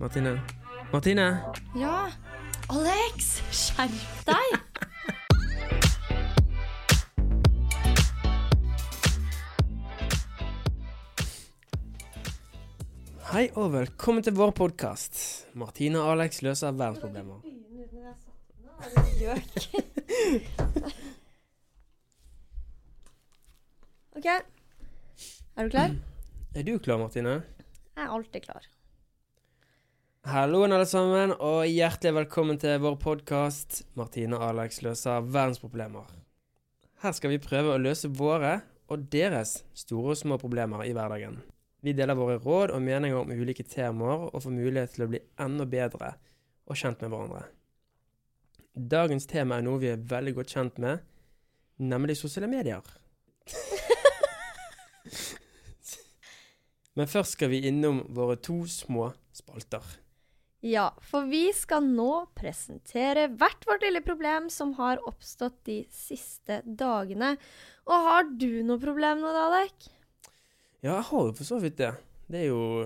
Martine. Martine! Ja. Alex, skjerp deg! Hei og velkommen til vår podkast. Martine og Alex løser verdensproblemer. OK. Er du klar? Er du klar, Martine? Jeg er alltid klar. Halloen, alle sammen, og hjertelig velkommen til vår podkast 'Martine og Alex løser verdensproblemer'. Her skal vi prøve å løse våre og deres store og små problemer i hverdagen. Vi deler våre råd og meninger om ulike temaer og får mulighet til å bli enda bedre og kjent med hverandre. Dagens tema er noe vi er veldig godt kjent med, nemlig sosiale medier. Men først skal vi innom våre to små spalter. Ja, for vi skal nå presentere hvert vårt lille problem som har oppstått de siste dagene. Og har du noe problem nå, da, Alek? Ja, jeg har jo for så vidt det. Det er jo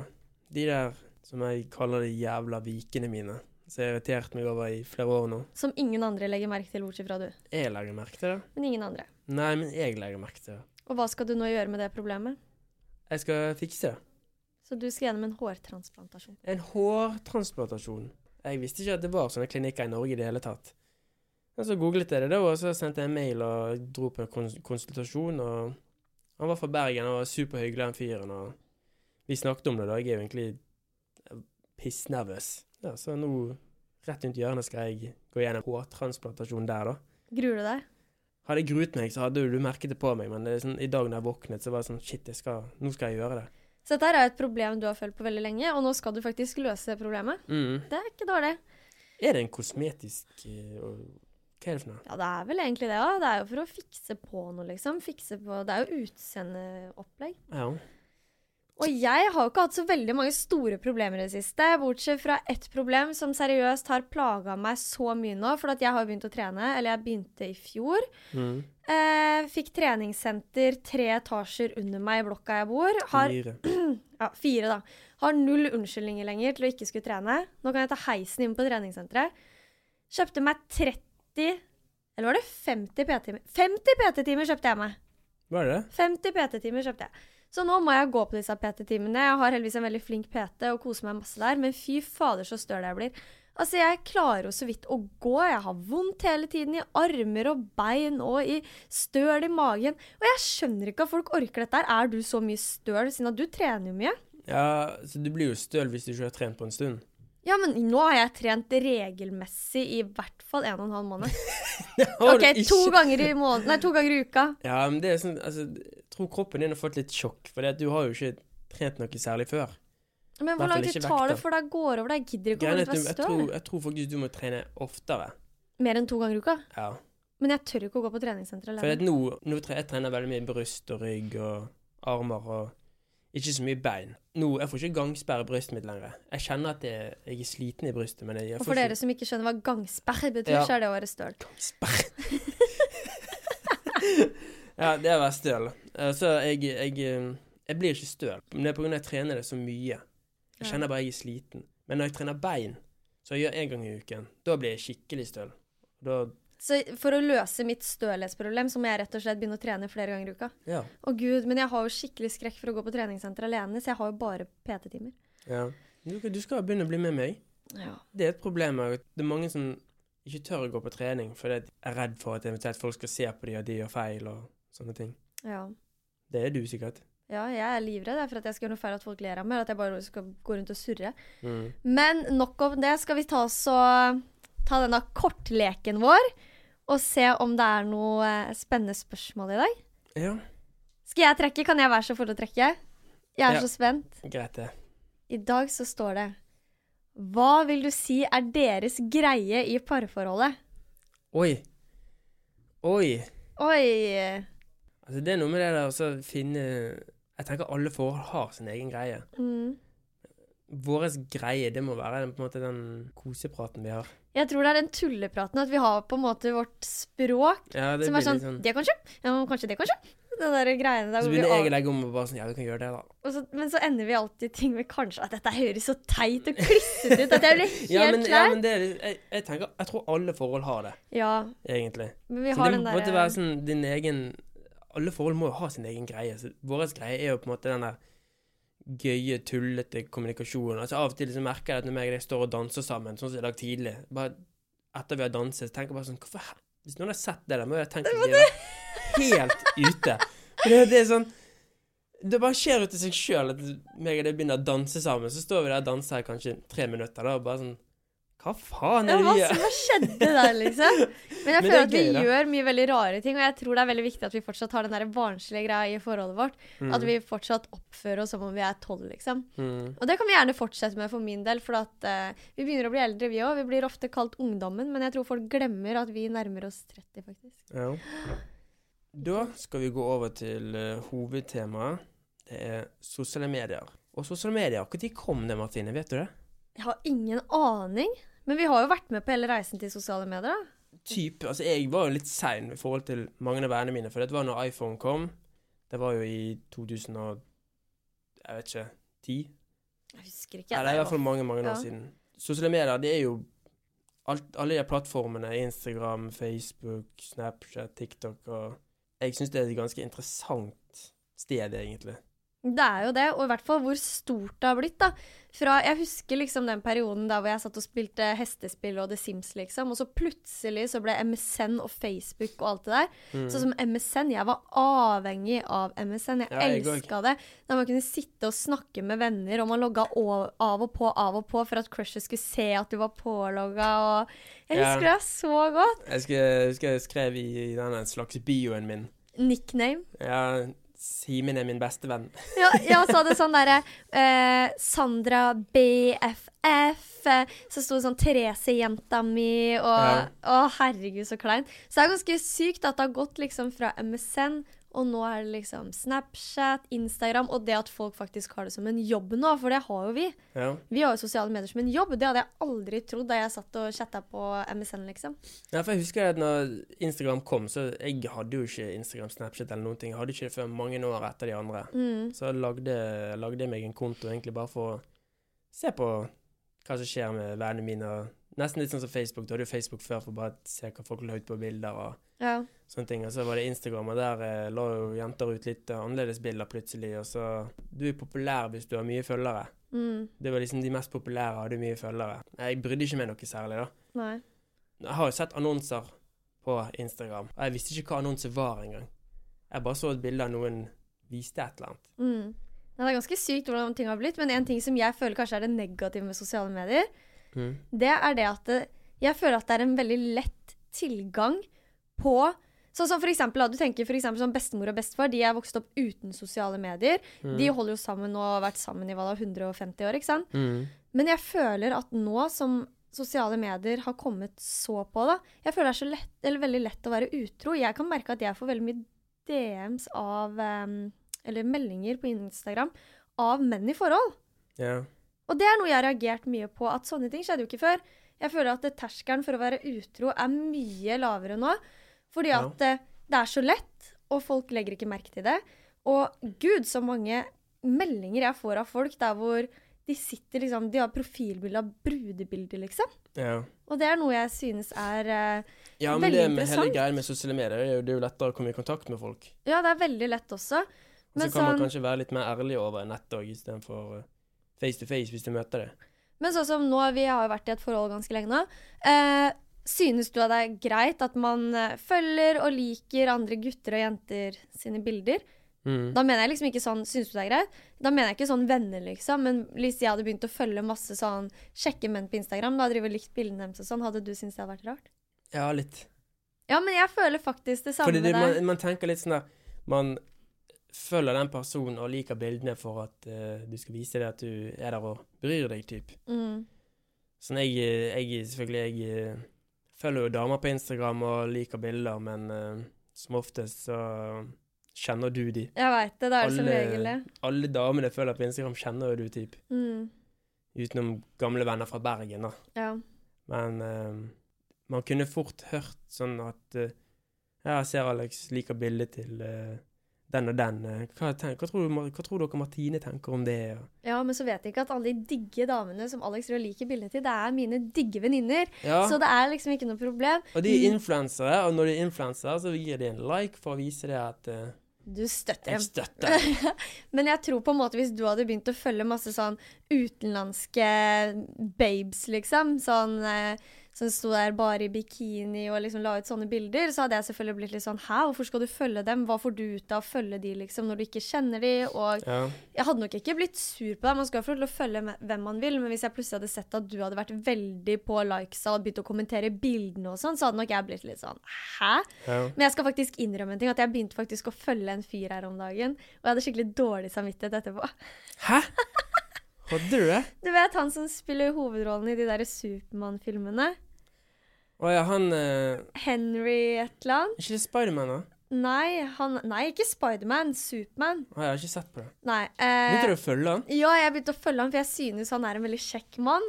de der som jeg kaller de jævla vikene mine. Som jeg har irritert meg over i flere år nå. Som ingen andre legger merke til, bortsett fra du. Jeg legger merke til det. Men ingen andre. Nei, men jeg legger merke til det. Og hva skal du nå gjøre med det problemet? Jeg skal fikse det. Så du skal gjennom en hårtransplantasjon. En hårtransplantasjon. Jeg visste ikke at det var sånne klinikker i Norge i det hele tatt. Men så googlet jeg det da, og så sendte jeg en mail og dro på en kons konsultasjon. og Han var fra Bergen og var superhyggelig, den fyren. og Vi snakket om det da. Jeg er jo egentlig pissnervøs. Ja, så nå, rett rundt hjørnet, skal jeg gå gjennom hårtransplantasjon der, da. Gruer du deg? Hadde jeg gruet meg, så hadde du merket det på meg, men det sånn, i dag når jeg våknet, så var det sånn Shit, skal, nå skal jeg gjøre det. Så dette er et problem du har følt på veldig lenge, og nå skal du faktisk løse det problemet. Mm. Det er ikke dårlig. Er det en kosmetisk uh, Hva er det for noe? Ja, det er vel egentlig det, ja. Det er jo for å fikse på noe, liksom. Fikse på Det er jo utseendeopplegg. Ja. Og jeg har jo ikke hatt så veldig mange store problemer i det siste, bortsett fra ett problem som seriøst har plaga meg så mye nå, for jeg har begynt å trene, eller jeg begynte i fjor. Mm. Eh, fikk treningssenter tre etasjer under meg i blokka jeg bor. Har, ja, fire, da. Har null unnskyldninger lenger til å ikke skulle trene. Nå kan jeg ta heisen inn på treningssenteret. Kjøpte meg 30 Eller var det 50 PT-timer? 50 PT-timer kjøpte jeg meg! Hva er det? 50 PT-timer kjøpte jeg. Så nå må jeg gå på disse PT-timene. Jeg har heldigvis en veldig flink PT og koser meg masse der, men fy fader så støl jeg blir. Altså, jeg klarer jo så vidt å gå. Jeg har vondt hele tiden i armer og bein og i støl i magen. Og jeg skjønner ikke at folk orker dette her. Er du så mye støl, siden at du trener jo mye? Ja, så du blir jo støl hvis du ikke har trent på en stund. Ja, men nå har jeg trent regelmessig i hvert fall en og en halv måned. OK, to ganger i måneden. Nei, to ganger i uka. Ja, men det er sånn Altså, tror kroppen din har fått litt sjokk, for du har jo ikke trent noe særlig før. Men hvor lang tid tar det før deg går over? Jeg gidder ikke å være være jeg, tror, jeg tror faktisk du må trene oftere. Mer enn to ganger i uka. Ja. Men jeg tør ikke å gå på treningssenter For nå, nå jeg trener veldig mye bryst og rygg og armer og ikke så mye bein. Nå, Jeg får ikke gangsperre i brystet mitt lenger. Jeg kjenner at jeg, jeg er sliten i brystet, men jeg, jeg Og for for dere som ikke skjønner hva gangsperre betyr, Ja. så er det å være støl. gangsperre. ja, det er å være støl. Eh, Så jeg, jeg, eh, jeg blir ikke støl. Men det er av at jeg trener det så mye. Jeg kjenner bare jeg er sliten. Men når jeg trener bein, så jeg gjør én gang i uken, da blir jeg skikkelig støl. Da Så for å løse mitt stølhetsproblem, så må jeg rett og slett begynne å trene flere ganger i uka. Ja. Å gud, men jeg har jo skikkelig skrekk for å gå på treningssenter alene, så jeg har jo bare PT-timer. ja. Du, du skal begynne å bli med meg. Ja. Det er et problem at det er mange som ikke tør å gå på trening fordi de er redd for at eventuelt folk skal se på dem og de gjør feil og sånne ting. ja. Det er du sikkert. Ja, jeg er livredd for at jeg skal gjøre noe feil at folk ler av meg, eller at jeg bare skal gå rundt og surre. Mm. Men nok om det. Skal vi ta så, ta denne kortleken vår og se om det er noe eh, spennende spørsmål i dag? Ja. Skal jeg trekke? Kan jeg være så full å trekke? Jeg er Ja. så spent. Greit, det. I dag så står det Hva vil du si er deres greie i parforholdet? Oi. Oi. Oi. Altså, det er noe med det der å finne Jeg tenker alle forhold har sin egen greie. Mm. Vår greie, det må være på en måte den kosepraten vi har. Jeg tror det er den tullepraten at vi har på en måte vårt språk Ja, som er sånn, sånn Det kanskje? Ja, kanskje det, kanskje? Den der greiene der Så begynner jeg å legge om og bare sånn Ja, vi kan gjøre det, da. så, Men så ender vi alltid ting med kanskje at dette høres så teit og klissete ut at jeg blir helt Ja, men, ja, men det jeg, jeg tenker Jeg tror alle forhold har det, Ja, egentlig. men vi Så har det den må på måtte være sånn din egen Alle forhold må jo ha sin egen greie. Så vår greie er jo på en måte den der gøye, tullete kommunikasjonen. Altså Av og til liksom merker jeg at når jeg og deg står og danser sammen, sånn som i dag tidlig Bare etter vi har danset, så tenker jeg bare sånn Hvorfor Hvis noen har sett det der, må jeg tenke at de er helt ute. Det, det er sånn Det bare skjer ut av seg sjøl at meg og deg begynner å danse sammen. Så står vi der og danser kanskje tre minutter, da, og bare sånn Hva faen er det hva, vi gjør? hva skjedde der, liksom? Men jeg Men føler er at vi gøy, da. gjør mye veldig rare ting, og jeg tror det er veldig viktig at vi fortsatt har den der barnslige greia i forholdet vårt. Mm, At vi fortsatt oppfører oss som om vi er tolv, liksom. mm. Og det kan vi gjerne fortsette med for min del, for at uh, vi begynner å bli eldre, vi òg. Vi blir ofte kalt ungdommen, men jeg tror folk glemmer at vi nærmer oss 30, faktisk. Ja. Da skal vi gå over til uh, hovedtemaet. Det er sosiale medier. Og sosiale medier, når kom det, Martine? Vet du det? Jeg har ingen aning, men vi har jo vært med på hele reisen til sosiale medier, da. Typ, altså Jeg var jo litt sein i forhold til mange av vennene mine, for det var når iPhone kom. Det var jo i 2000 og Jeg vet ikke 10? Jeg husker ikke. Ja, det er i hvert fall mange, mange Ja. år siden. Sosiale medier, det er jo alt, alle de plattformene. Instagram, Facebook, Snapchat, TikTok og Jeg syns det er et ganske interessant sted, egentlig. Det er jo det, og i hvert fall hvor stort det har blitt. da. Fra, Jeg husker liksom den perioden der hvor jeg satt og spilte hestespill og The Sims, liksom. Og så plutselig så ble MSN og Facebook og alt det der. Mm. Sånn som MSN. Jeg var avhengig av MSN. Jeg Ja, elska det. Da man kunne sitte og snakke med venner, og man logga av og på, av og på for at crushet skulle se at du var pålogga. Og jeg Ja. husker det så godt. Jeg husker jeg, husker jeg skrev i, i denne slags bioen min Nickname. Ja, Simen er min beste venn. Ja, ja og så hadde sånn derre eh, Sandra BFF. eh, Så sto det sånn Therese-jenta mi, og Ja. Å, herregud, så klein. Så det er ganske sykt at det har gått liksom fra MSN, og nå er det liksom Snapchat, Instagram, og det at folk faktisk har det som en jobb nå, for det har jo vi. Ja. Vi har jo sosiale medier som en jobb. Det hadde jeg aldri trodd da jeg satt og chatta på MSN, liksom. ja, for jeg husker at når Instagram kom, så jeg hadde jo ikke Instagram, Snapchat eller noen ting. Jeg hadde ikke det før mange år etter de andre. Mm. Så lagde, lagde jeg meg en konto egentlig bare for å se på hva som skjer med vennene mine. og Nesten litt sånn som Facebook. Du hadde jo Facebook før for bare å se hva folk la ut på bilder og Ja. sånne ting. Og så var det Instagram, og der eh, la jo jenter ut litt eh, annerledes bilder plutselig. Og så Du er populær hvis du har mye følgere. Mm. Det var liksom de mest populære hadde mye følgere. Jeg brydde ikke meg noe særlig, da. Nei. Jeg har jo sett annonser på Instagram, og jeg visste ikke hva annonser var engang. Jeg bare så et bilde av noen viste et eller annet. Mm. Det er ganske sykt hvordan ting har blitt, men en ting som jeg føler kanskje er det negative med sosiale medier, Mm. det er det at det, jeg føler at det er en veldig lett tilgang på Sånn som for eksempel, du tenker for sånn bestemor og bestefar, de er vokst opp uten sosiale medier. Mm. De holder jo sammen og har vært sammen i hva da, 150 år, ikke sant? Mm. Men jeg føler at nå som sosiale medier har kommet så på, da Jeg føler det er så lett, eller veldig lett å være utro. Jeg kan merke at jeg får veldig mye DMs av Eller meldinger på Instagram av menn i forhold. Ja. Og det er noe jeg har reagert mye på, at sånne ting skjedde jo ikke før. Jeg føler at terskelen for å være utro er mye lavere nå. Fordi at ja. det er så lett, og folk legger ikke merke til det. Og gud, så mange meldinger jeg får av folk der hvor de sitter liksom De har profilbilde av brudebilder, liksom. ja. Og det er noe jeg synes er eh, Ja, men det med hele greia med sosiale medier, det er jo, det er jo lettere å komme i kontakt med folk. Ja, det er veldig lett også. Men så kan kan man sånn, kanskje være litt mer ærlig over nettet òg, istedenfor uh, face to face hvis du møter det. men sånn som nå, vi har jo vært i et forhold ganske lenge nå. Eh, synes du at det er greit at man eh, følger og liker andre gutter og jenter sine bilder? Mm. Da mener jeg liksom ikke sånn Syns du det er greit? Da mener jeg ikke sånn venner, liksom. Men hvis jeg hadde begynt å følge masse sånn Sjekke menn på Instagram, da driver likt bildene deres og sånn, hadde du syntes det hadde vært rart? Ja, litt. Ja, men jeg føler faktisk det samme Fordi det, med deg. man, man tenker litt sånn der Man følger den personen og liker bildene for at uh, du skal vise det at du er der og bryr deg, typ. Mm. Sånn jeg, eh, jeg selvfølgelig jeg eh, følger jo damer på Instagram og liker bilder, men uh, som oftest så kjenner du de. Jeg veit det. Det er som regel det. alle damene jeg følger på Instagram, kjenner jo du, typ. Mm. Utenom gamle venner fra Bergen, da. Ja. Men uh, man kunne fort hørt sånn at uh, Ja, jeg ser Alex liker bildet til eh, den og den. eh, Hva, tenk, hva, tror du, hva tror dere Martine tenker om det? ja, men så vet jeg ikke at alle de digge damene som Alex Røe liker bildene til, det er mine digge venninner. Ja, Så det er liksom ikke noe problem. og de er influensere, og når de er influensere, så gir de en like for å vise det at uh, Du støtter jeg støtter. Men jeg tror på en måte hvis du hadde begynt å følge masse sånn utenlandske babes, liksom, sånn eh, som sto der bare i bikini og liksom la ut sånne bilder, så hadde jeg selvfølgelig blitt litt sånn Hæ, hvorfor skal du følge dem? Hva får du ut av å følge de, liksom, når du ikke kjenner de? Og Ja. jeg hadde nok ikke blitt sur på deg, man skal jo få lov til å følge hvem man vil, men hvis jeg plutselig hadde sett at du hadde vært veldig på likesa og begynt å kommentere bildene og sånn, så hadde nok jeg blitt litt sånn Hæ? ja. Men jeg skal faktisk innrømme en ting, at jeg begynte faktisk å følge en fyr her om dagen, og jeg hadde skikkelig dårlig samvittighet etterpå. Hæ? Hadde du det? Du vet han som spiller hovedrollen i de der Supermann-filmene? Å ja, han eh, Henry et eller annet? Ikke det Spiderman, da? Nei, han, nei ikke Spiderman. Superman. Å, jeg har ikke sett på det. Nei. Begynte Eh, du å følge han? ja, jeg begynte å følge han, for jeg synes han er en veldig kjekk mann.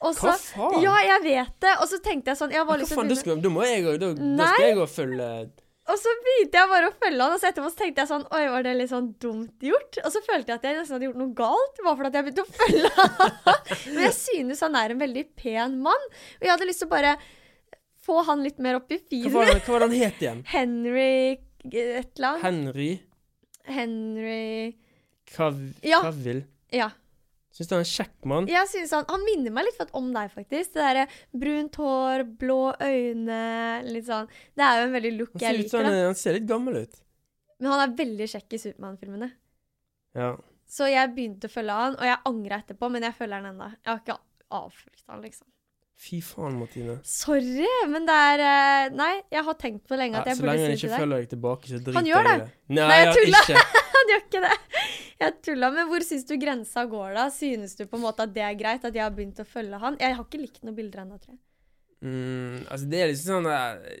Og så, Hva faen? Ja, jeg vet det. Og så tenkte jeg sånn jeg har Hva faen, da, begynne- skal, da må jeg da, da Nei. skal jeg og følge Og så begynte jeg bare å følge han, og så etterpå så tenkte jeg sånn Oi, var det litt sånn dumt gjort? Og så følte jeg at jeg nesten hadde gjort noe galt, bare fordi at jeg begynte å følge han. Men jeg synes han er en veldig pen mann, og jeg hadde lyst til å bare få han litt mer opp i Hva hva var det han het igjen? Henry et eller annet. Henry Henry Cav Ja. Cavill? Ja. Syns du han er en kjekk mann? Jeg synes han, han minner meg litt for- om deg, faktisk. Det derre brunt hår, blå øyne, litt sånn Det er jo en veldig look jeg liker, han, han ser litt gammel ut. Men han er veldig kjekk i Supermann-filmene. Ja. Så jeg begynte å følge han, og jeg angra etterpå, men jeg følger han ennå. Jeg har ikke avfulgt han, liksom. Fy faen, Martine. Sorry, men det er eh, Nei, jeg har tenkt på lenge Ja, at jeg så burde lenge han si ikke til deg. følger deg tilbake, så driter Han jeg i det. det. Nei, Nei, jeg jeg tuller. Han gjør ikke det. Jeg tulla, men hvor syns du grensa går, da? Synes du på en måte at det er greit at jeg har begynt å følge han? Jeg har ikke likt noen bilder ennå, tror jeg. Mm, altså, det er liksom sånn eh,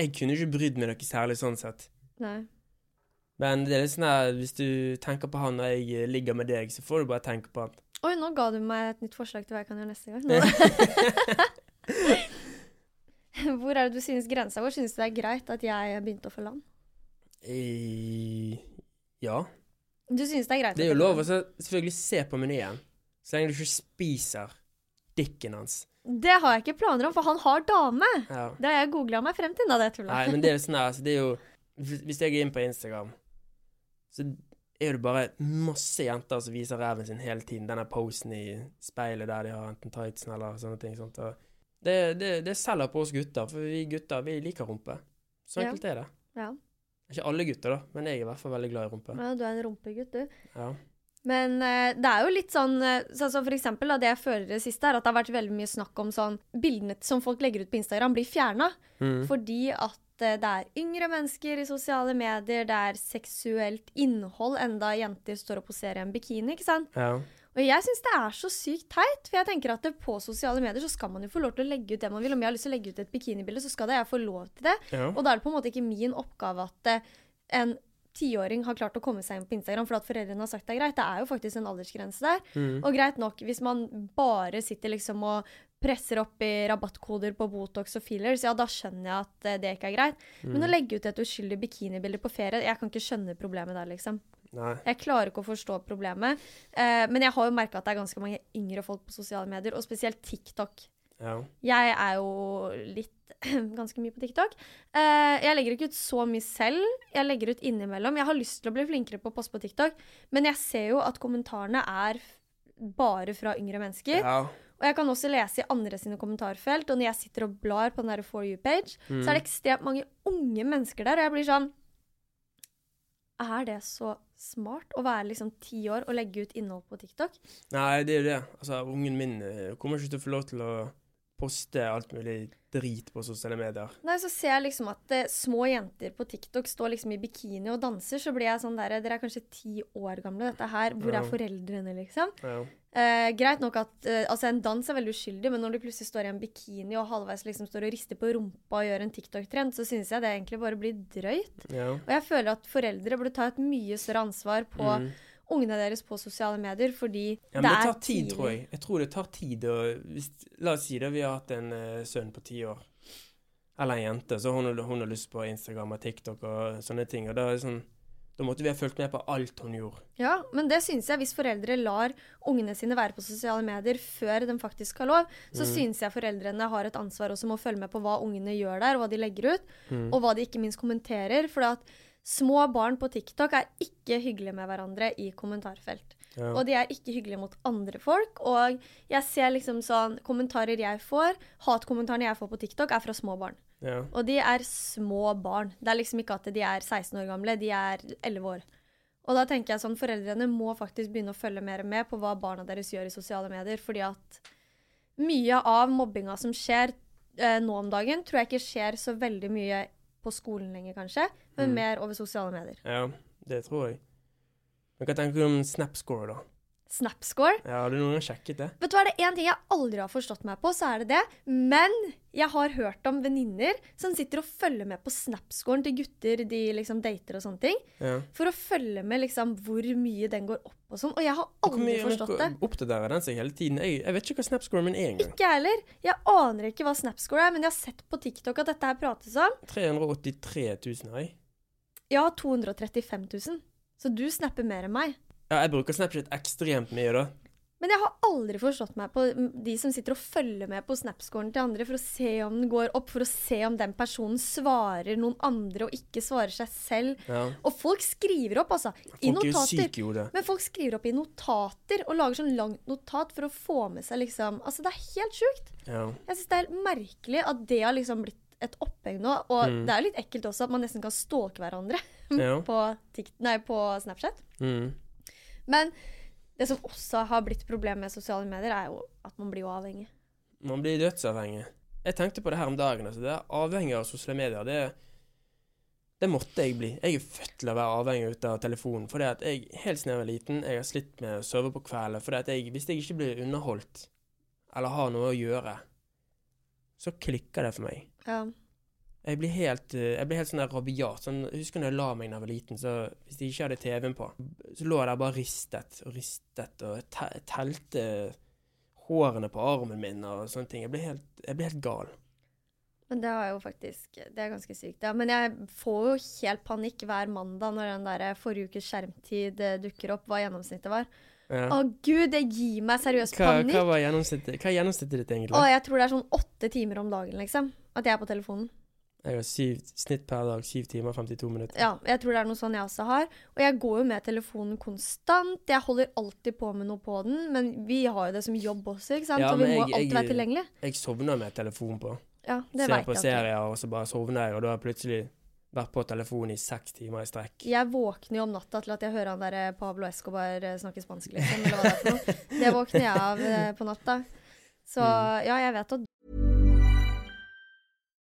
Jeg kunne ikke brydd meg noe særlig sånn sett. Nei. Men det er litt sånn at hvis du tenker på han når jeg ligger med deg, så får du bare tenke på han. Oi, nå ga du meg et nytt forslag til hva jeg kan gjøre neste gang. Hvor er det du synes grensa går? Synes du det er greit at jeg begynte å få land? I, ja. Du synes det er greit? Det er jo lov å selvfølgelig se på menyen, så lenge du ikke spiser dikken hans. Det har jeg ikke planer om, for han har dame. Ja. Det har jeg googla meg frem til. Da, det tullet. Nei, men det er jo sånn her, altså, det er jo Hvis jeg er inne på Instagram, så er det bare masse jenter som viser ræven sin hele tiden. Denne posen i speilet der de har enten tightsen eller sånne ting. Sånt. Det, det, det selger på oss gutter, for vi gutter vi liker rumpe. Så Ja. enkelt er det. Ja. Ikke alle gutter, da, men jeg er i hvert fall veldig glad i rumpe. Ja, du er en rumpegutt, du. Ja. Men eh, det er jo litt sånn eh, Sånn som for eksempel da, det jeg føler det siste, er at det har vært veldig mye snakk om sånn Bildene som folk legger ut på Instagram, blir fjerna. Mm. Fordi at det er yngre mennesker i sosiale medier, det er seksuelt innhold, enda jenter står og poserer i en bikini, ikke sant? ja. Og jeg syns det er så sykt teit, for jeg tenker at det på sosiale medier så skal man jo få lov til å legge ut det man vil. Om jeg har lyst til å legge ut et bikinibilde, så skal det jeg få lov til det. ja. Og da er det på en måte ikke min oppgave at eh, en tiåring har klart å komme seg inn på Instagram for at foreldrene har sagt det er greit. Det er jo faktisk en aldersgrense der. Mm. Og greit nok, hvis man bare sitter liksom og presser opp i rabattkoder på Botox og fillers, ja, da skjønner jeg at eh, det ikke er greit. Mm. Men å legge ut et uskyldig bikinibilde på ferie, jeg kan ikke skjønne problemet der, liksom. Nei. Jeg klarer ikke å forstå problemet. Eh, men jeg har jo merka at det er ganske mange yngre folk på sosiale medier, og spesielt TikTok. Ja. Jeg er jo litt ganske mye på TikTok. Eh, jeg legger ikke ut så mye selv. Jeg legger ut innimellom. Jeg har lyst til å bli flinkere på å poste på TikTok, men jeg ser jo at kommentarene er bare fra yngre mennesker. ja. Og jeg kan også lese i andre sine kommentarfelt, og når jeg sitter og blar på den der For you-page, Mm. så er det ekstremt mange unge mennesker der, og jeg blir sånn Er det så smart å være liksom ti år og legge ut innhold på TikTok? Nei, det er jo det. Altså, ungen min eh, kommer ikke til å få lov til å poste alt mulig drit på sosiale medier. Nei, så ser jeg liksom at eh, små jenter på TikTok står liksom i bikini og danser, så blir jeg sånn der Dere er kanskje ti år gamle, dette her. Hvor Ja. er foreldrene, liksom? Ja. Eh, greit nok at eh, Altså, en dans er veldig uskyldig, men når du plutselig står i en bikini og halvveis liksom står og rister på rumpa og gjør en TikTok-trend, så synes jeg det egentlig bare blir drøyt. ja. Og jeg føler at foreldre burde ta et mye større ansvar på Mm. ungene deres på sosiale medier, fordi Ja, men det, det er tar tid, tidlig. tror jeg. Jeg tror det tar tid å hvis, La oss si det, vi har hatt en uh, sønn på ti år. Eller en jente. Så hun, hun har lyst på Instagram og TikTok og sånne ting. Og da, er det sånn, da måtte vi ha fulgt med på alt hun gjorde. Ja, men det syns jeg hvis foreldre lar ungene sine være på sosiale medier før de faktisk har lov, så Mm. syns jeg foreldrene har et ansvar også med å følge med på hva ungene gjør der, hva de legger ut, Mm. og hva de ikke minst kommenterer. For at små barn på TikTok er ikke hyggelige med hverandre i kommentarfelt. Ja. Og de er ikke hyggelige mot andre folk. Og jeg ser liksom sånn Kommentarer jeg får, hatkommentarene jeg får på TikTok, er fra små barn. Ja. Og de er små barn. Det er liksom ikke at de er 16 år gamle, de er 11 år. Og da tenker jeg sånn, foreldrene må faktisk begynne å følge mer med på hva barna deres gjør i sosiale medier, fordi at mye av mobbinga som skjer eh, nå om dagen, tror jeg ikke skjer så veldig mye på skolen lenger, kanskje, men Mm. mer over sosiale medier. ja, det tror jeg. Men hva tenker du om Snapscore, da? Snapscore. Ja, Har du noen gang sjekket det? Vet du hva, det er én ting jeg aldri har forstått meg på, så er det det. Men jeg har hørt om venninner som sitter og følger med på Snapscoren til gutter de liksom dater og sånne ting. Ja. For å følge med liksom hvor mye den går opp og sånn. Og jeg har aldri forstått det. Oppdaterer den seg hele tiden? Jeg, jeg vet ikke hva Snapscore min er engang. Ikke jeg heller. Jeg aner ikke hva Snapscore er, men jeg har sett på TikTok at dette her prates om. 383 000 har jeg. Ja, 235 000. Så du snapper mer enn meg. Ja, jeg bruker Snapchat ekstremt mye, da. Men jeg har aldri forstått meg på de som sitter og følger med på Snapscoren til andre for å se om den går opp, for å se om den personen svarer noen andre og ikke svarer seg selv. Ja. Og folk skriver opp, altså. I Folk jo notater. syke jo det Men folk skriver opp i notater og lager sånn langt notat for å få med seg liksom Altså, det er helt sjukt. Ja. Jeg syns det er helt merkelig at det har liksom blitt et oppheng nå. Og Mm. det er jo litt ekkelt også at man nesten kan stalke hverandre ja. på, nei, på Snapchat. Mm. Men det som også har blitt problem med sosiale medier, er jo at man blir jo avhengig. Man blir dødsavhengig. Jeg tenkte på det her om dagen. Altså. Det er avhengig av sosiale medier. Det, det måtte jeg bli. Jeg er født til å være avhengig av telefonen. fordi at jeg helt siden jeg var liten, jeg har slitt med å sove på kvelden. For at jeg, hvis jeg ikke blir underholdt, eller har noe å gjøre, så klikker det for meg. Ja. Jeg blir helt, eh, jeg blir helt sånn rabiat. Sånn, jeg husker når jeg la meg da jeg var liten, så hvis jeg ikke hadde TV-en på, så lå jeg der bare ristet og ristet og te telte hårene på armen min og sånne ting. Jeg ble helt, jeg ble helt gal. Men det er jo faktisk Det er ganske sykt. Ja. Men jeg får jo helt panikk hver mandag når den der forrige ukes skjermtid eh, dukker opp, hva gjennomsnittet var. Ja. Å gud, det gir meg seriøst Hva, panikk. hva, var gjennomsnittet, hva er gjennomsnittet ditt, egentlig? Å, jeg tror det er sånn åtte timer om dagen, liksom. At jeg er på telefonen. Jeg har syv, snitt per dag 7 timer og 52 minutter. Ja, jeg tror det er noe sånn jeg også har. Og jeg går jo med telefonen konstant. Jeg holder alltid på med noe på den. Men vi har jo det som jobb også, ikke sant? Ja, Så vi må jeg- alltid jeg- være tilgjengelig. Jeg sovner med telefonen på. Ja, det Ser på jeg. serier, og så bare sovner jeg, og da har jeg plutselig vært på telefonen i seks timer i strekk. Jeg våkner jo om natta til at jeg hører han der eh, Pablo Escobar eh, snakke spansk, liksom. Eller hva det er for noe. Det våkner jeg av eh, på natta. Så Mm. ja, jeg vet at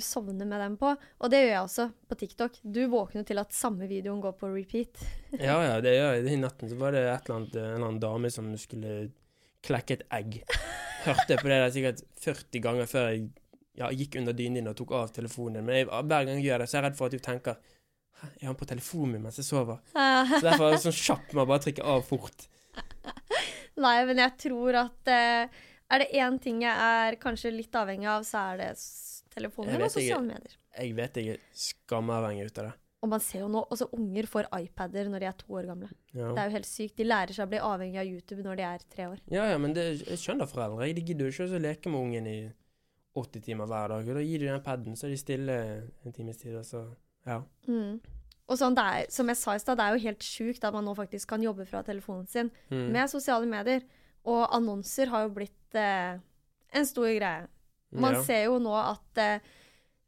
du sovner med den på. Og det gjør jeg også på TikTok. Du våkner til at samme videoen går på repeat. Ja, ja, det gjør jeg. I natten så var det et eller annet, en eller annen dame som skulle klekke et egg. Hørte jeg på det der sikkert 40 ganger før jeg ja, gikk under dynen din og tok av telefonen. Men jeg, hver gang jeg gjør det, så er jeg redd for at du tenker er han på telefonen min mens jeg sover? Så derfor er det sånn kjapp med å bare trykke av fort. Nei, men jeg tror at eh, er det én ting jeg er kanskje litt avhengig av, så er det telefonen min og ikke. sosiale medier. Jeg vet jeg er skamavhengig ut av det. Og man ser jo nå også unger får iPader når de er to år gamle. Ja. Det er jo helt sykt. De lærer seg å bli avhengig av YouTube når de er tre år. Ja, ja, men det, jeg skjønner foreldre. De gidder jo ikke å leke med ungen i 80 timer hver dag. Og da gir de den paden, så er de stille en times tid, og så Ja. Mm. Og sånn, det er, som jeg sa i stad, det er jo helt sjukt at man nå faktisk kan jobbe fra telefonen sin Mm. med sosiale medier. Og annonser har jo blitt eh, en stor greie. Man ja. ser jo nå at eh,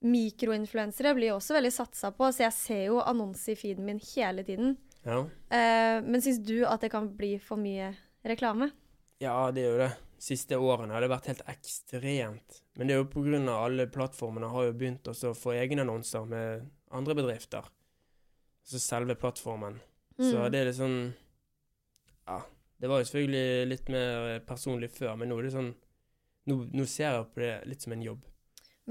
mikroinfluensere blir også veldig satsa på, så jeg ser jo annonser i feeden min hele tiden. ja. Eh, men syns du at det kan bli for mye reklame? Ja, det jo det. Siste årene har det vært helt ekstremt. Men det er jo av alle plattformene har jo begynt å få egne annonser med andre bedrifter. Altså selve plattformen. Så Mm. det er litt sånn Ja. Det var jo selvfølgelig litt mer personlig før, men nå er det sånn Nå, nå ser jeg på det litt som en jobb.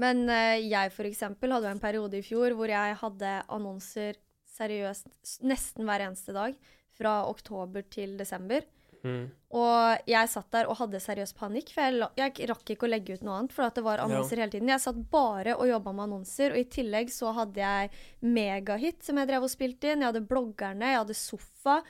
Men uh, jeg eksempel hadde en periode i fjor hvor jeg hadde annonser seriøst nesten hver eneste dag. Fra oktober til desember. Mm. Og jeg satt der og hadde seriøs panikk, for jeg, jeg rakk ikke å legge ut noe annet. For det var Ja. annonser hele tiden. Jeg satt bare og jobba med annonser. Og i tillegg så hadde jeg Megahit, som jeg drev og spilte inn. Jeg hadde bloggerne, jeg hadde Sofa.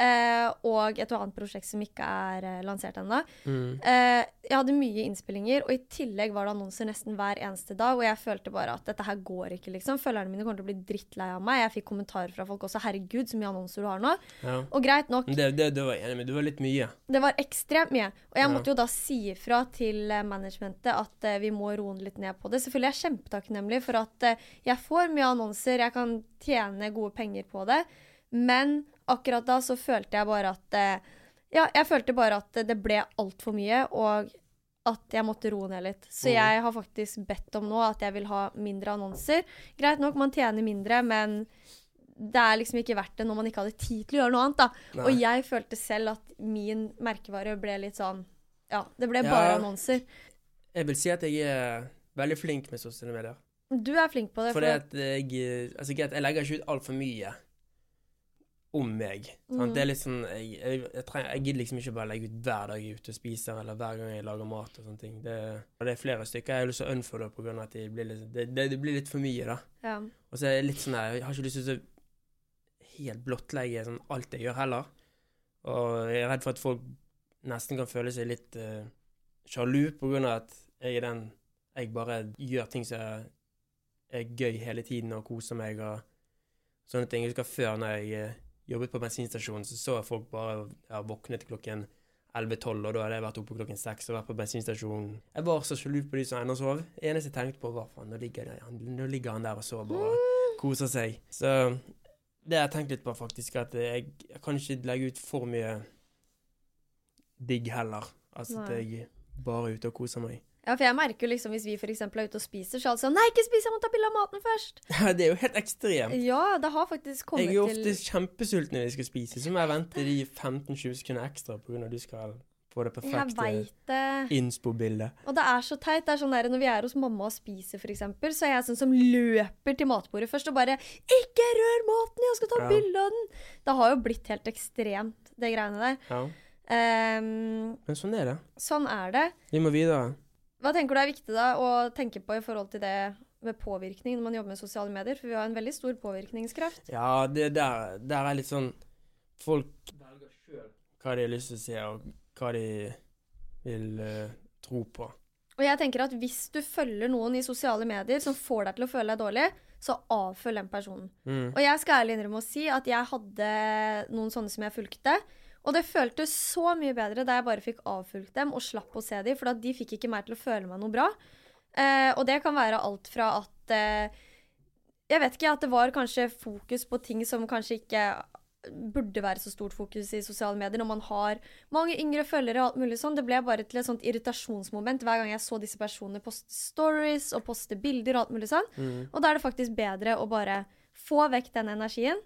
Eh, og et annet prosjekt som ikke er eh, lansert ennå. Mm. Eh, jeg hadde mye innspillinger, og i tillegg var det annonser nesten hver eneste dag. Og jeg følte bare at dette her går ikke, liksom. Følgerne mine kommer til å bli drittlei av meg. Jeg fikk kommentarer fra folk også. 'Herregud, så mye annonser du har nå'. Ja. Og greit nok, det, det, det var. Det var litt mye. det var ekstremt mye. Og jeg Ja. måtte jo da si ifra til managementet at vi må roe litt ned på det. Selvfølgelig er jeg kjempetakknemlig for at jeg får mye annonser, jeg kan tjene gode penger på det. Men akkurat da så følte jeg bare at eh, Ja, jeg følte bare at det ble altfor mye, og at jeg måtte roe ned litt. Så mm. jeg har faktisk bedt om nå at jeg vil ha mindre annonser. Greit nok, man tjener mindre, men det er liksom ikke verdt det når man ikke hadde tid til å gjøre noe annet, da. Nei. Og jeg følte selv at min merkevare ble litt sånn Ja, det ble Ja. bare annonser. Jeg vil si at jeg er veldig flink med sosiale medier. Du er flink på det. For For at jeg Altså, jeg legger ikke ut altfor mye om meg. Mm. Det er litt sånn Jeg, jeg, jeg, trenger, jeg gidder liksom ikke bare legge ut hver dag jeg er ute og spiser, eller hver gang jeg lager mat og sånne ting. Det, det er flere stykker jeg har lyst til å unfolde av at de blir litt, det, det, det blir litt for mye, da. ja. Og så er det litt sånn der, Jeg har ikke lyst til å helt blottlegge sånn alt jeg gjør, heller. Og jeg er redd for at folk nesten kan føle seg litt uh, sjalu av at jeg er den Jeg bare gjør ting som er, er gøy hele tiden og koser meg og sånne ting. Jeg husker før når jeg eh, jobbet på bensinstasjonen, så så jeg folk bare ja, våknet klokken 11-12, og da hadde jeg vært oppe klokken 6 og vært på bensinstasjonen. Jeg var så sjalu på de som ennå sov. Eneste jeg tenkte på, var faen, nå ligger, han, nå ligger han der og sover og koser seg. Så det har jeg tenkt litt på, faktisk, at jeg, jeg kan ikke legge ut for mye digg heller. Altså at jeg bare er ute og koser meg. Ja, for jeg merker jo liksom hvis vi f.eks. er ute og spiser, så er det sånn Nei, ikke spis, jeg må ta bilde av maten først. Ja, det er jo helt ekstremt. Ja, det har faktisk kommet til Jeg er jo ofte til kjempesulten når jeg skal spise, så må jeg vente de 15-20 sekunder ekstra pga. at du skal få det perfekte innspo-bildet. Og det er så teit. det er sånn der, Når vi er hos mamma og spiser, eksempel, så er jeg sånn som løper til matbordet først og bare 'Ikke rør maten! Jeg skal ta Ja. bilde av den!' Det har jo blitt helt ekstremt, det greiene der. Ja. Um, Men sånn er det. sånn er det. Vi må videre. Hva tenker du er viktig da å tenke på i forhold til det med påvirkning når man jobber med sosiale medier? For vi har en veldig stor påvirkningskraft. Ja, det der, der er litt sånn Folk velger sjøl hva de har lyst til å se, og hva de vil uh, tro på. Og jeg tenker at hvis du følger noen i sosiale medier som får deg til å føle deg dårlig, så avfølg den personen. Mm. Og jeg skal ærlig innrømme å si at jeg hadde noen sånne som jeg fulgte. Og det føltes så mye bedre da jeg bare fikk avfulgt dem og slapp å se dem, for de fikk ikke meg til å føle meg noe bra. Eh, og det kan være alt fra at eh, Jeg vet ikke, at det var kanskje fokus på ting som kanskje ikke burde være så stort fokus i sosiale medier når man har mange yngre følgere og alt mulig sånn. Det ble bare til et sånt irritasjonsmoment hver gang jeg så disse personene poste stories og poste bilder og alt mulig sånn. Mm. Og da er det faktisk bedre å bare få vekk den energien,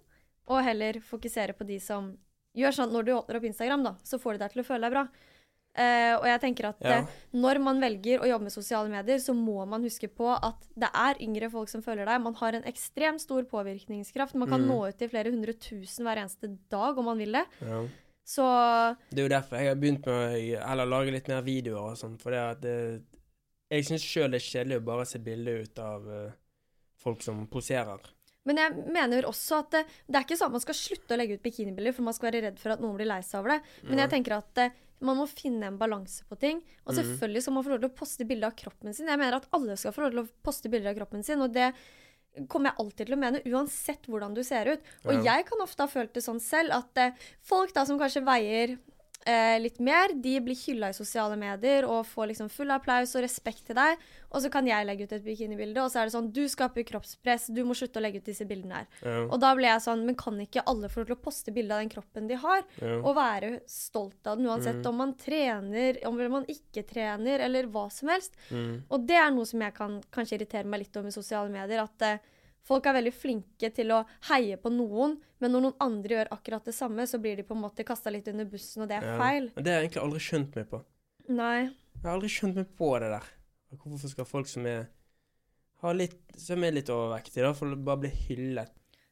og heller fokusere på de som gjør sånn når du åpner opp Instagram, da, så får du deg til å føle deg bra. Uh, og jeg tenker at Ja. uh, når man velger å jobbe med sosiale medier, så må man huske på at det er yngre folk som følger deg. Man har en ekstremt stor påvirkningskraft. Man kan Mm. nå ut til flere hundre tusen hver eneste dag om man vil det. ja. Så Det er jo derfor jeg har begynt med å lage litt mer videoer og sånn. For det at det, jeg syns sjøl det er kjedelig å bare se bilder ut av uh, folk som poserer. Men jeg mener også at det, det er ikke sånn at man skal slutte å legge ut bikinibilder, for man skal være redd for at noen blir lei seg over det. Men jeg tenker at eh, man må finne en balanse på ting. Og Mhm. selvfølgelig skal man få lov til å poste bilder av kroppen sin. Jeg mener at alle skal få lov til å poste bilder av kroppen sin, og det kommer jeg alltid til å mene, uansett hvordan du ser ut. Og Ja. jeg kan ofte ha følt det sånn selv, at eh, folk da som kanskje veier eh, litt mer, de blir hylla i sosiale medier og får liksom full applaus og respekt til deg. Og så kan jeg legge ut et bikinibilde, og så er det sånn Du skaper kroppspress, du må slutte å legge ut disse bildene her. Ja, Og da ble jeg sånn Men kan ikke alle få lov til å poste bilde av den kroppen de har? ja. Og være stolt av den, uansett Mm. om man trener, om man ikke trener, eller hva som helst. Mm. Og det er noe som jeg kan kanskje irritere meg litt over med sosiale medier. At eh, folk er veldig flinke til å heie på noen, men når noen andre gjør akkurat det samme, så blir de på en måte kasta litt under bussen, og det er Ja. feil. Men Det har jeg egentlig aldri skjønt meg på. Nei. Jeg har aldri skjønt meg på det der. Hvorfor skal folk som er har litt, som er litt overvektige, da, for bare bli hyllet?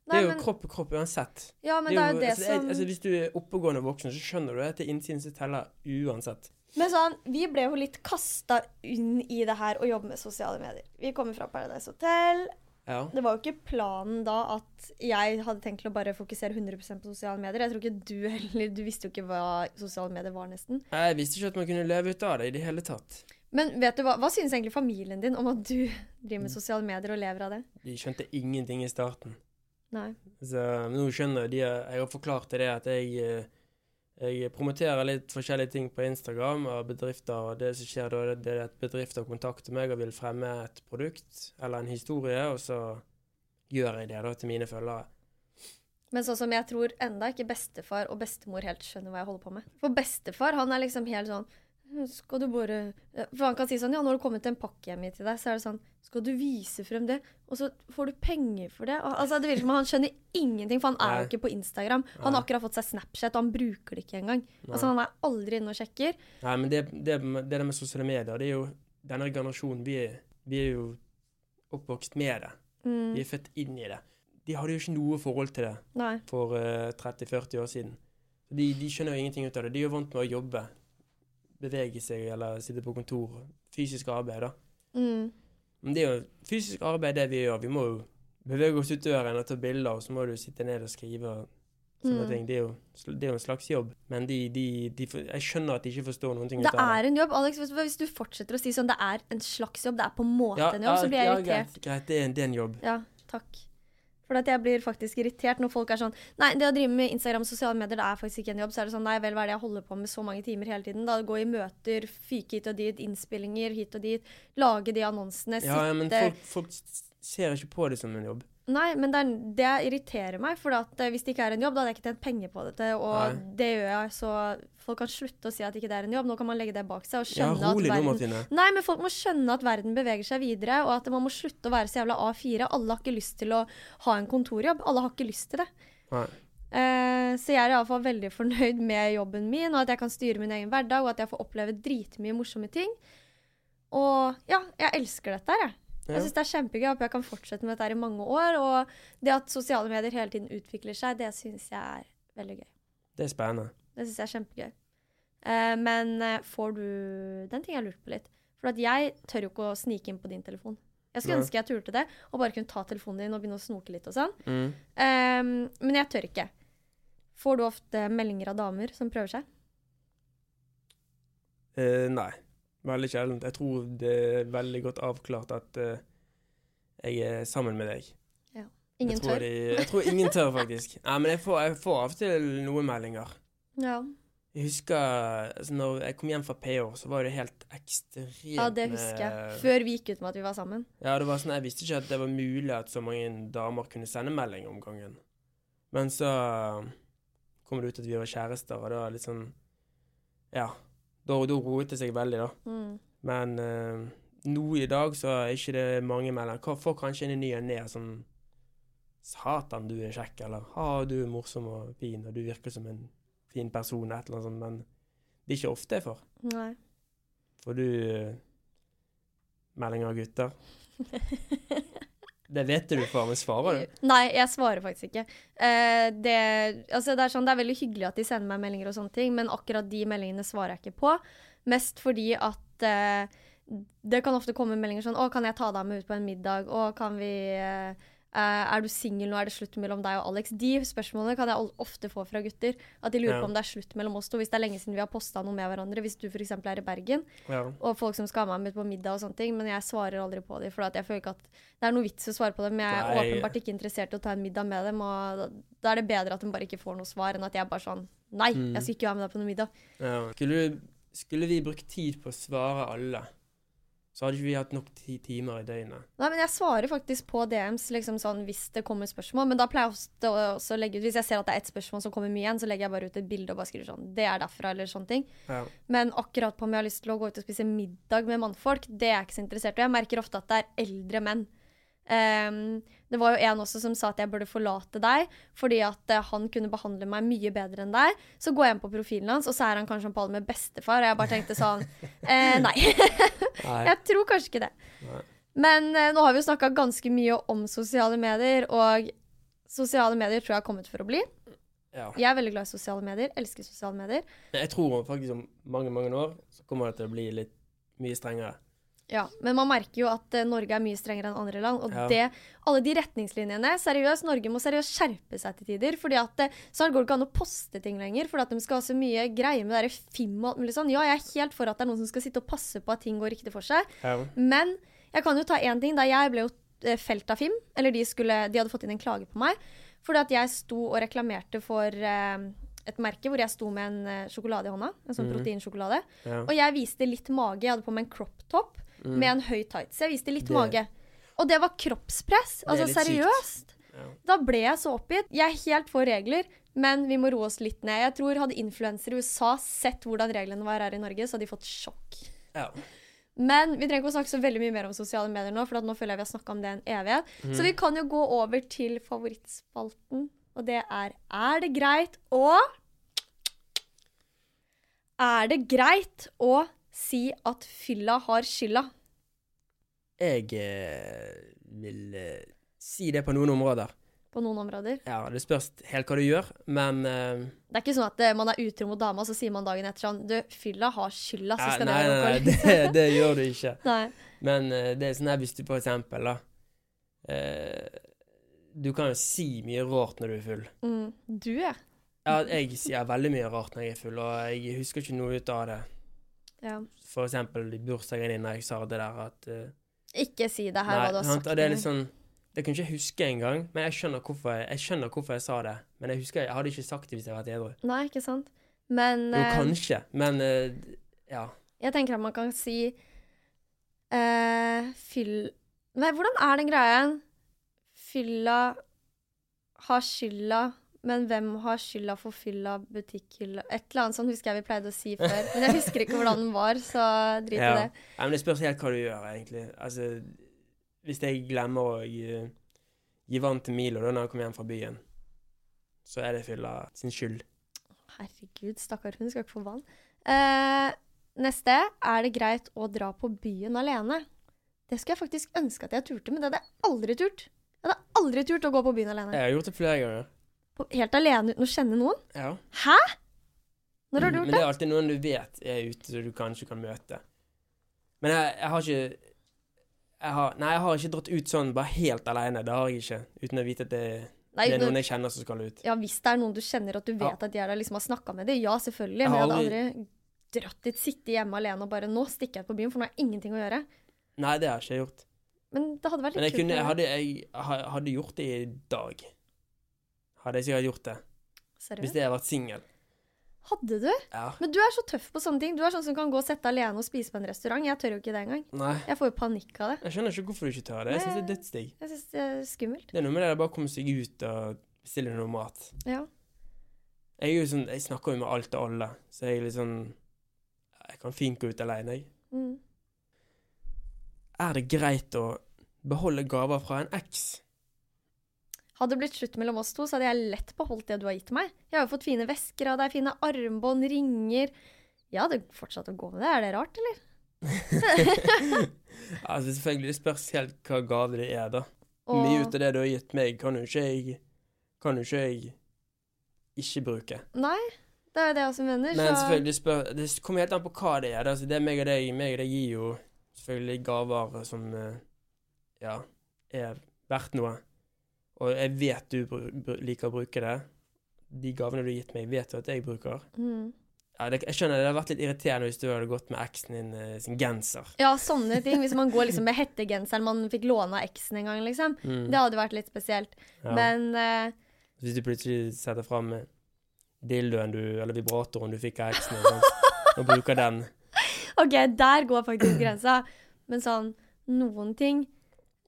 Det er jo men, kropp er kropp uansett. ja, men det er jo det altså, jeg, som altså, Hvis du er oppegående voksen, så skjønner du at det er innsiden som teller uansett. Men sånn, vi ble jo litt kasta inn i det her å jobbe med sosiale medier. Vi kommer fra Paradise Hotel. Ja. Det var jo ikke planen da at jeg hadde tenkt å bare fokusere 100% på sosiale medier. Jeg tror ikke du heller Du visste jo ikke hva sosiale medier var, nesten. Jeg visste ikke at man kunne leve ut av det i det hele tatt. Men vet du hva, hva synes egentlig familien din om at du driver med sosiale medier og lever av det? De skjønte ingenting i starten. Nei. Så nå skjønner de Jeg har forklart til det at jeg, eh, jeg promoterer litt forskjellige ting på Instagram av bedrifter. og Det som skjer da, det er at bedrifter kontakter meg og vil fremme et produkt eller en historie, og så gjør jeg det da til mine følgere. Men sånn som jeg tror enda ikke bestefar og bestemor helt skjønner hva jeg holder på med. For bestefar han er liksom helt sånn skal du bare For han kan si sånn Ja, nå har det kommet en pakke hjem til deg. Så er det sånn Skal du vise frem det? Og så får du penger for det? Og, altså, det virker som han skjønner ingenting, for han er Nei. jo ikke på Instagram. Han Nei. har akkurat fått seg Snapchat, og han bruker det ikke engang. Altså, han er aldri inne og sjekker. Nei, men det, det, det der med sosiale medier, det er jo Denne generasjonen, vi vi er jo oppvokst med det. Mm, Vi er født inn i det. De hadde jo ikke noe forhold til det. nei. for uh, 30-40 år siden. De, de skjønner jo ingenting ut av det. De er jo vant med å jobbe, bevege seg eller sitte på kontor. Fysisk arbeid, da. Mm. Men det er jo fysisk arbeid det vi gjør. Vi må jo bevege oss ut døren og ta bilder, og så må du sitte ned og skrive og sånne Mm. ting. Det er, jo, det er jo en slags jobb. Men de, de, de, jeg skjønner at de ikke forstår noen ting Det ut av er en jobb. Alex, hvis, du fortsetter å si sånn det er en slags jobb, det er på en måte en jobb, så blir jeg ja, irritert. greit, greit, det er, en- det er en jobb. Ja, takk. For at jeg blir faktisk irritert når folk er sånn Nei, det å drive med Instagram og sosiale medier, det er faktisk ikke en jobb. Så er det sånn Nei vel, hva er det jeg holder på med så mange timer hele tiden? Da Gå i møter, fyke hit og dit, innspillinger hit og dit. Lage de annonsene, Ja, ja, men folk, folk ser ikke på det som en jobb. Nei, men det, er, det irriterer meg. For at eh, hvis det ikke er en jobb, da hadde jeg ikke tjent penger på dette. Og Nei. det gjør jeg, så folk kan slutte å si at ikke det er en jobb. Nå kan man legge det bak seg og Ja, skjønne rolig at nå, verden Martine. Nei, men folk må skjønne at verden beveger seg videre, og at man må slutte å være så jævla A4. Alle har ikke lyst til å ha en kontorjobb. Alle har ikke lyst til det. Nei. Uh, så jeg er iallfall veldig fornøyd med jobben min, og at jeg kan styre min egen hverdag, og at jeg får oppleve dritmye morsomme ting. Og ja, jeg elsker dette her, jeg. Jeg syns det er kjempegøy. Håper jeg kan fortsette med dette i mange år. Og det at sosiale medier hele tiden utvikler seg, det syns jeg er veldig gøy. Det er spennende. Det syns jeg er kjempegøy. Uh, men eh, får du Den ting jeg lurte på litt. For at jeg tør jo ikke å snike inn på din telefon. Jeg skulle Nei. ønske jeg turte det, og bare kunne ta telefonen din og begynne å snoke litt og sånn. Mm. Um, men jeg tør ikke. Får du ofte meldinger av damer som prøver seg? Uh, nei. Veldig sjeldent. Jeg tror det er veldig godt avklart at uh, jeg er sammen med deg. Ja. Ingen jeg tør? De, jeg tror ingen tør, faktisk. Nei, men jeg får, jeg får av og til noen meldinger. Ja. Jeg husker altså, når jeg kom hjem fra PH, så var det helt ekstremt ja, det husker jeg. Før vi gikk ut med at vi var sammen. Ja, det var sånn, Jeg visste ikke at det var mulig at så mange damer kunne sende melding om gangen. Men så kom det ut at vi var kjærester, og det var litt sånn Ja. Da, da roet det seg veldig, da. Mm. Men eh, nå i dag så er ikke det mange meldinger. Hva- Får kanskje en ny en ned som Satan, du er kjekk, eller Ha, du er morsom og fin, og du virker som en fin person, et eller annet sånt. Men Det er ikke ofte jeg får. Nei. Får du uh, meldinger av gutter? Det vet du faen meg svarer du? Nei, jeg svarer faktisk ikke. Eh, det, altså det, er sånn, det er veldig hyggelig at de sender meg meldinger og sånne ting, men akkurat de meldingene svarer jeg ikke på. Mest fordi at eh, det kan ofte komme meldinger sånn 'Å, kan jeg ta deg med ut på en middag?' 'Å, kan vi eh, Er du singel nå? Er det slutt mellom deg og Alex?' De spørsmålene kan jeg ofte få fra gutter. At de lurer Ja. på om det er slutt mellom oss to. Hvis det er lenge siden vi har posta noe med hverandre. Hvis du f.eks. er i Bergen, Ja. og folk som skal ha meg med på middag og sånne ting, men jeg svarer aldri på dem, for jeg føler ikke at det er noe vits å svare på dem. Jeg er Nei. åpenbart ikke interessert i å ta en middag med dem, og da, er det bedre at de bare ikke får noe svar, enn at jeg bare sånn Nei, Mm. jeg skal ikke være med deg på noen middag. Ja. Skulle, skulle vi brukt tid på å svare alle, så hadde ikke vi hatt nok ti timer i døgnet. Nei, men jeg svarer faktisk på DMs liksom sånn hvis det kommer spørsmål, men da pleier jeg også å legge ut Hvis jeg ser at det er ett spørsmål som kommer mye igjen, så legger jeg bare ut et bilde og bare skriver sånn Det er derfra, eller sånne ting. Ja. Men akkurat på om jeg har lyst til å gå ut og spise middag med mannfolk, det er jeg ikke så interessert i. Jeg merker ofte at det er eldre menn. Ehm, det var jo en også som sa at jeg burde forlate deg fordi at uh, han kunne behandle meg mye bedre enn deg. Så går jeg inn på profilen hans, og så er han kanskje en alle med bestefar. Og jeg bare tenkte sånn eh, Nei. Nei. jeg tror kanskje ikke det. Nei. Men uh, nå har vi jo snakka ganske mye om sosiale medier, og sosiale medier tror jeg har kommet for å bli. Ja. Jeg er veldig glad i sosiale medier. Elsker sosiale medier. Jeg tror faktisk om mange, mange år så kommer det til å bli litt mye strengere. Ja, Men man merker jo at uh, Norge er mye strengere enn andre land. Og Ja. det, alle de retningslinjene Seriøst, Norge må seriøst skjerpe seg til tider. fordi at uh, Snart går det ikke an å poste ting lenger, fordi at de skal ha så mye greie med det FIM og alt mulig sånn. Ja, jeg er helt for at det er noen som skal sitte og passe på at ting går riktig for seg. Ja. Men jeg kan jo ta én ting. Da jeg ble jo eh, felt av FIM, eller de, skulle, de hadde fått inn en klage på meg, fordi at jeg sto og reklamerte for uh, et merke hvor jeg sto med en eh, sjokolade i hånda. En sånn mm. proteinsjokolade. Ja. Og jeg viste litt mage. Jeg hadde på meg en crop top Mm. med en høy tights. Jeg viste litt Det- mage. Og det var kroppspress. Altså seriøst. Ja. Da ble jeg så oppgitt. Jeg er helt for regler, men vi må roe oss litt ned. Jeg tror Hadde influensere i USA sett hvordan reglene var her i Norge, så hadde de fått sjokk. Ja. Men vi trenger ikke å snakke så veldig mye mer om sosiale medier nå, for nå føler jeg vi har snakka om det en evighet. Mm. Så vi kan jo gå over til favorittspalten, og det er Er det greit å Er det greit å si at fylla har skylda? Jeg eh, vil eh, si det på noen områder. På noen områder. Ja, Det spørs helt hva du gjør, men eh, Det er ikke sånn at eh, man er utro mot dama, så sier man dagen etter sånn Du, fylla har skylda, så skal Nei, det nei, nei, gå det, det gjør du ikke. Nei. Men eh, det er sånn her hvis du for eksempel, da eh, Du kan jo si mye rart når du er full. Mm. Du, ja. Ja, jeg sier veldig mye rart når jeg er full, og jeg husker ikke noe ut av det. Ja. For eksempel i bursdagen din da jeg sa det der at uh, Ikke si det her, hva du har sant, sagt. og det er litt sånn Det kunne jeg ikke huske engang, men jeg skjønner, hvorfor jeg, jeg skjønner hvorfor jeg sa det. Men jeg husker jeg hadde ikke sagt det hvis jeg hadde vært edru. Nei, ikke sant? Men Jo, eh, kanskje, men uh, ja. Jeg tenker at man kan si eh, Fyll Nei, hvordan er den greia? Fylla har skylda, men hvem har skylda for fylla butikkhylla? Et eller annet sånt husker jeg vi pleide å si før. Men jeg husker ikke hvordan den var, så drit i ja. det. ja. Men det spørs helt hva du gjør, egentlig. Altså, hvis jeg glemmer å gi, gi vann til Milo da når jeg kommer hjem fra byen, så er det fylla sin skyld. Herregud, stakkar hun skal ikke få vann. Eh, neste. Er det greit å dra på byen alene? Det skulle jeg faktisk ønske at jeg turte, men det hadde jeg aldri turt. Jeg hadde aldri turt å gå på byen alene. Jeg har gjort det flere ganger. På, helt alene uten å kjenne noen? Ja. Hæ? Når har du Men gjort det det? er alltid noen du vet er ute, som du kanskje kan møte. Men jeg, jeg har ikke jeg har, Nei, jeg har ikke dratt ut sånn bare helt alene. Det har jeg ikke. Uten å vite at det, Nei, det er noen jeg kjenner som skal ut. Ja, hvis det er noen du kjenner at du vet Ja. at de er der, liksom har snakka med dem. Ja, selvfølgelig. Jeg Men jeg hadde aldri dratt dit, sitte hjemme alene og bare Nå stikker jeg på byen, for nå har jeg ingenting å gjøre. Nei, det har jeg ikke gjort. Men det hadde vært Men litt kult. kunne, jeg, hadde, jeg ha- hadde gjort det i dag. Hadde jeg sikkert gjort det. Hvis jeg hadde vært singel. Hadde du? Ja. Men du er så tøff på sånne ting. Du er sånn som kan gå og sette alene og spise på en restaurant. Jeg tør jo ikke det engang. Nei. Jeg får jo panikk av det. Jeg skjønner ikke hvorfor du ikke tør det. Jeg syns det er dødsdigg. Jeg syns det er skummelt. Det er noe med det å bare komme seg ut og bestille noe mat. Ja. Jeg sånn, jeg snakker jo med alt og alle, så jeg er litt sånn Jeg kan fint gå ut alene, jeg. Mm. Er det greit å beholde gaver fra en eks? Hadde det blitt slutt mellom oss to, så hadde jeg lett beholdt det du har gitt meg. Jeg har jo fått fine vesker av deg, fine armbånd, ringer. Jeg hadde fortsatt å gå med det. Er det rart, eller? altså, selvfølgelig, spørs helt hva gave det er, da. Og- Mye ut av det du har gitt meg, kan jo ikke jeg Kan jo ikke jeg ikke bruke. Nei, det er jo det jeg også mener. Men så selvfølgelig spør Det kommer helt an på hva det er. da. Altså, det er meg og deg. Meg og deg gir jo selvfølgelig gaver som eh, ja, er verdt noe. Og jeg vet du liker å bruke det. De gavene du har gitt meg, vet du at jeg bruker. mm. Ja, det, jeg skjønner det hadde vært litt irriterende hvis du hadde gått med eksen din uh, sin genser. Ja, sånne ting. Hvis man går liksom med hettegenseren man fikk låne av eksen en gang, liksom. Mm. Det hadde vært litt spesielt. Ja. Men uh, Hvis du plutselig setter fram dildoen du, eller vibratoren du fikk av eksen og, og bruker den OK, der går faktisk grensa. Men sånn noen ting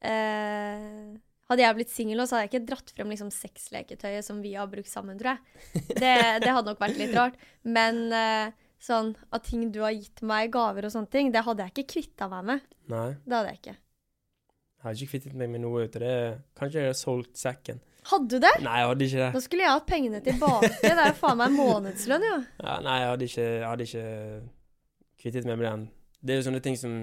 eh, Hadde jeg blitt singel nå, så hadde jeg ikke dratt frem liksom sexleketøyet som vi har brukt sammen, tror jeg. Det, det hadde nok vært litt rart. Men uh, sånn av ting du har gitt meg, gaver og sånne ting, det hadde jeg ikke kvitta meg med. Nei. Det hadde jeg ikke. Jeg har ikke kvittet meg med noe ut av det. Kanskje jeg har solgt sekken. Hadde du det? Nei, jeg hadde ikke det. Da skulle jeg hatt pengene tilbake. Det er jo faen meg månedslønn, jo. Ja, nei, jeg hadde ikke, jeg hadde ikke kvittet meg med den. Det er jo sånne ting som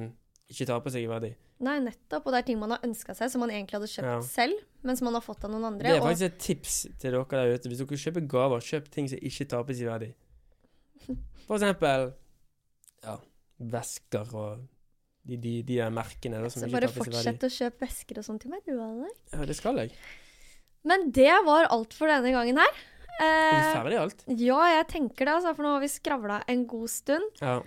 ikke tar på seg verdi. Nei, nettopp. Og det er ting man har ønska seg, som man egentlig hadde kjøpt Ja. selv, men som man har fått av noen andre. Det er og- faktisk et tips til dere der ute. Hvis dere kjøper gaver, kjøp ting som ikke tapes i verdi. For eksempel ja, vesker og de, de, de der merkene da, som ikke bare tapes i verdi. fortsett å kjøpe vesker og sånn til meg, du, Alex. Ja, det skal jeg. Men det var alt for denne gangen her. Er vi Eh, ferdig alt? ja, jeg tenker det, altså, for nå har vi skravla en god stund. Ja.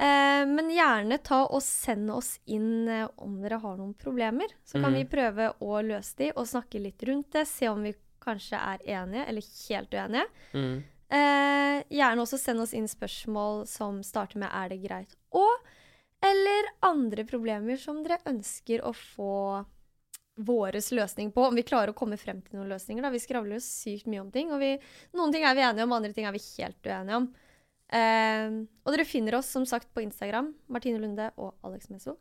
Eh, men gjerne ta og send oss inn eh, om dere har noen problemer. Så kan mm. vi prøve å løse de og snakke litt rundt det. Se om vi kanskje er enige eller helt uenige. Mm. Eh, gjerne også send oss inn spørsmål som starter med 'er det greit?' og eller andre problemer som dere ønsker å få våres løsning på. Om vi klarer å komme frem til noen løsninger. Da. Vi skravler jo sykt mye om ting. Og vi, noen ting er vi enige om, andre ting er vi helt uenige om. Eh, og dere finner oss som sagt på Instagram, Martine Lunde og Alex Meso.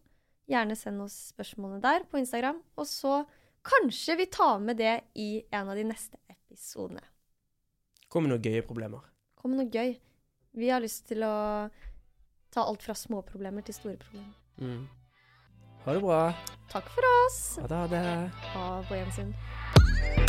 Gjerne send oss spørsmålene der på Instagram. Og så kanskje vi tar med det i en av de neste episodene. Kom med noen gøye problemer. Kom med noe gøy. Vi har lyst til å ta alt fra små problemer til store problemer. Mm. Ha det bra. Takk for oss. Ha det. Ha det. Ha på gjensyn.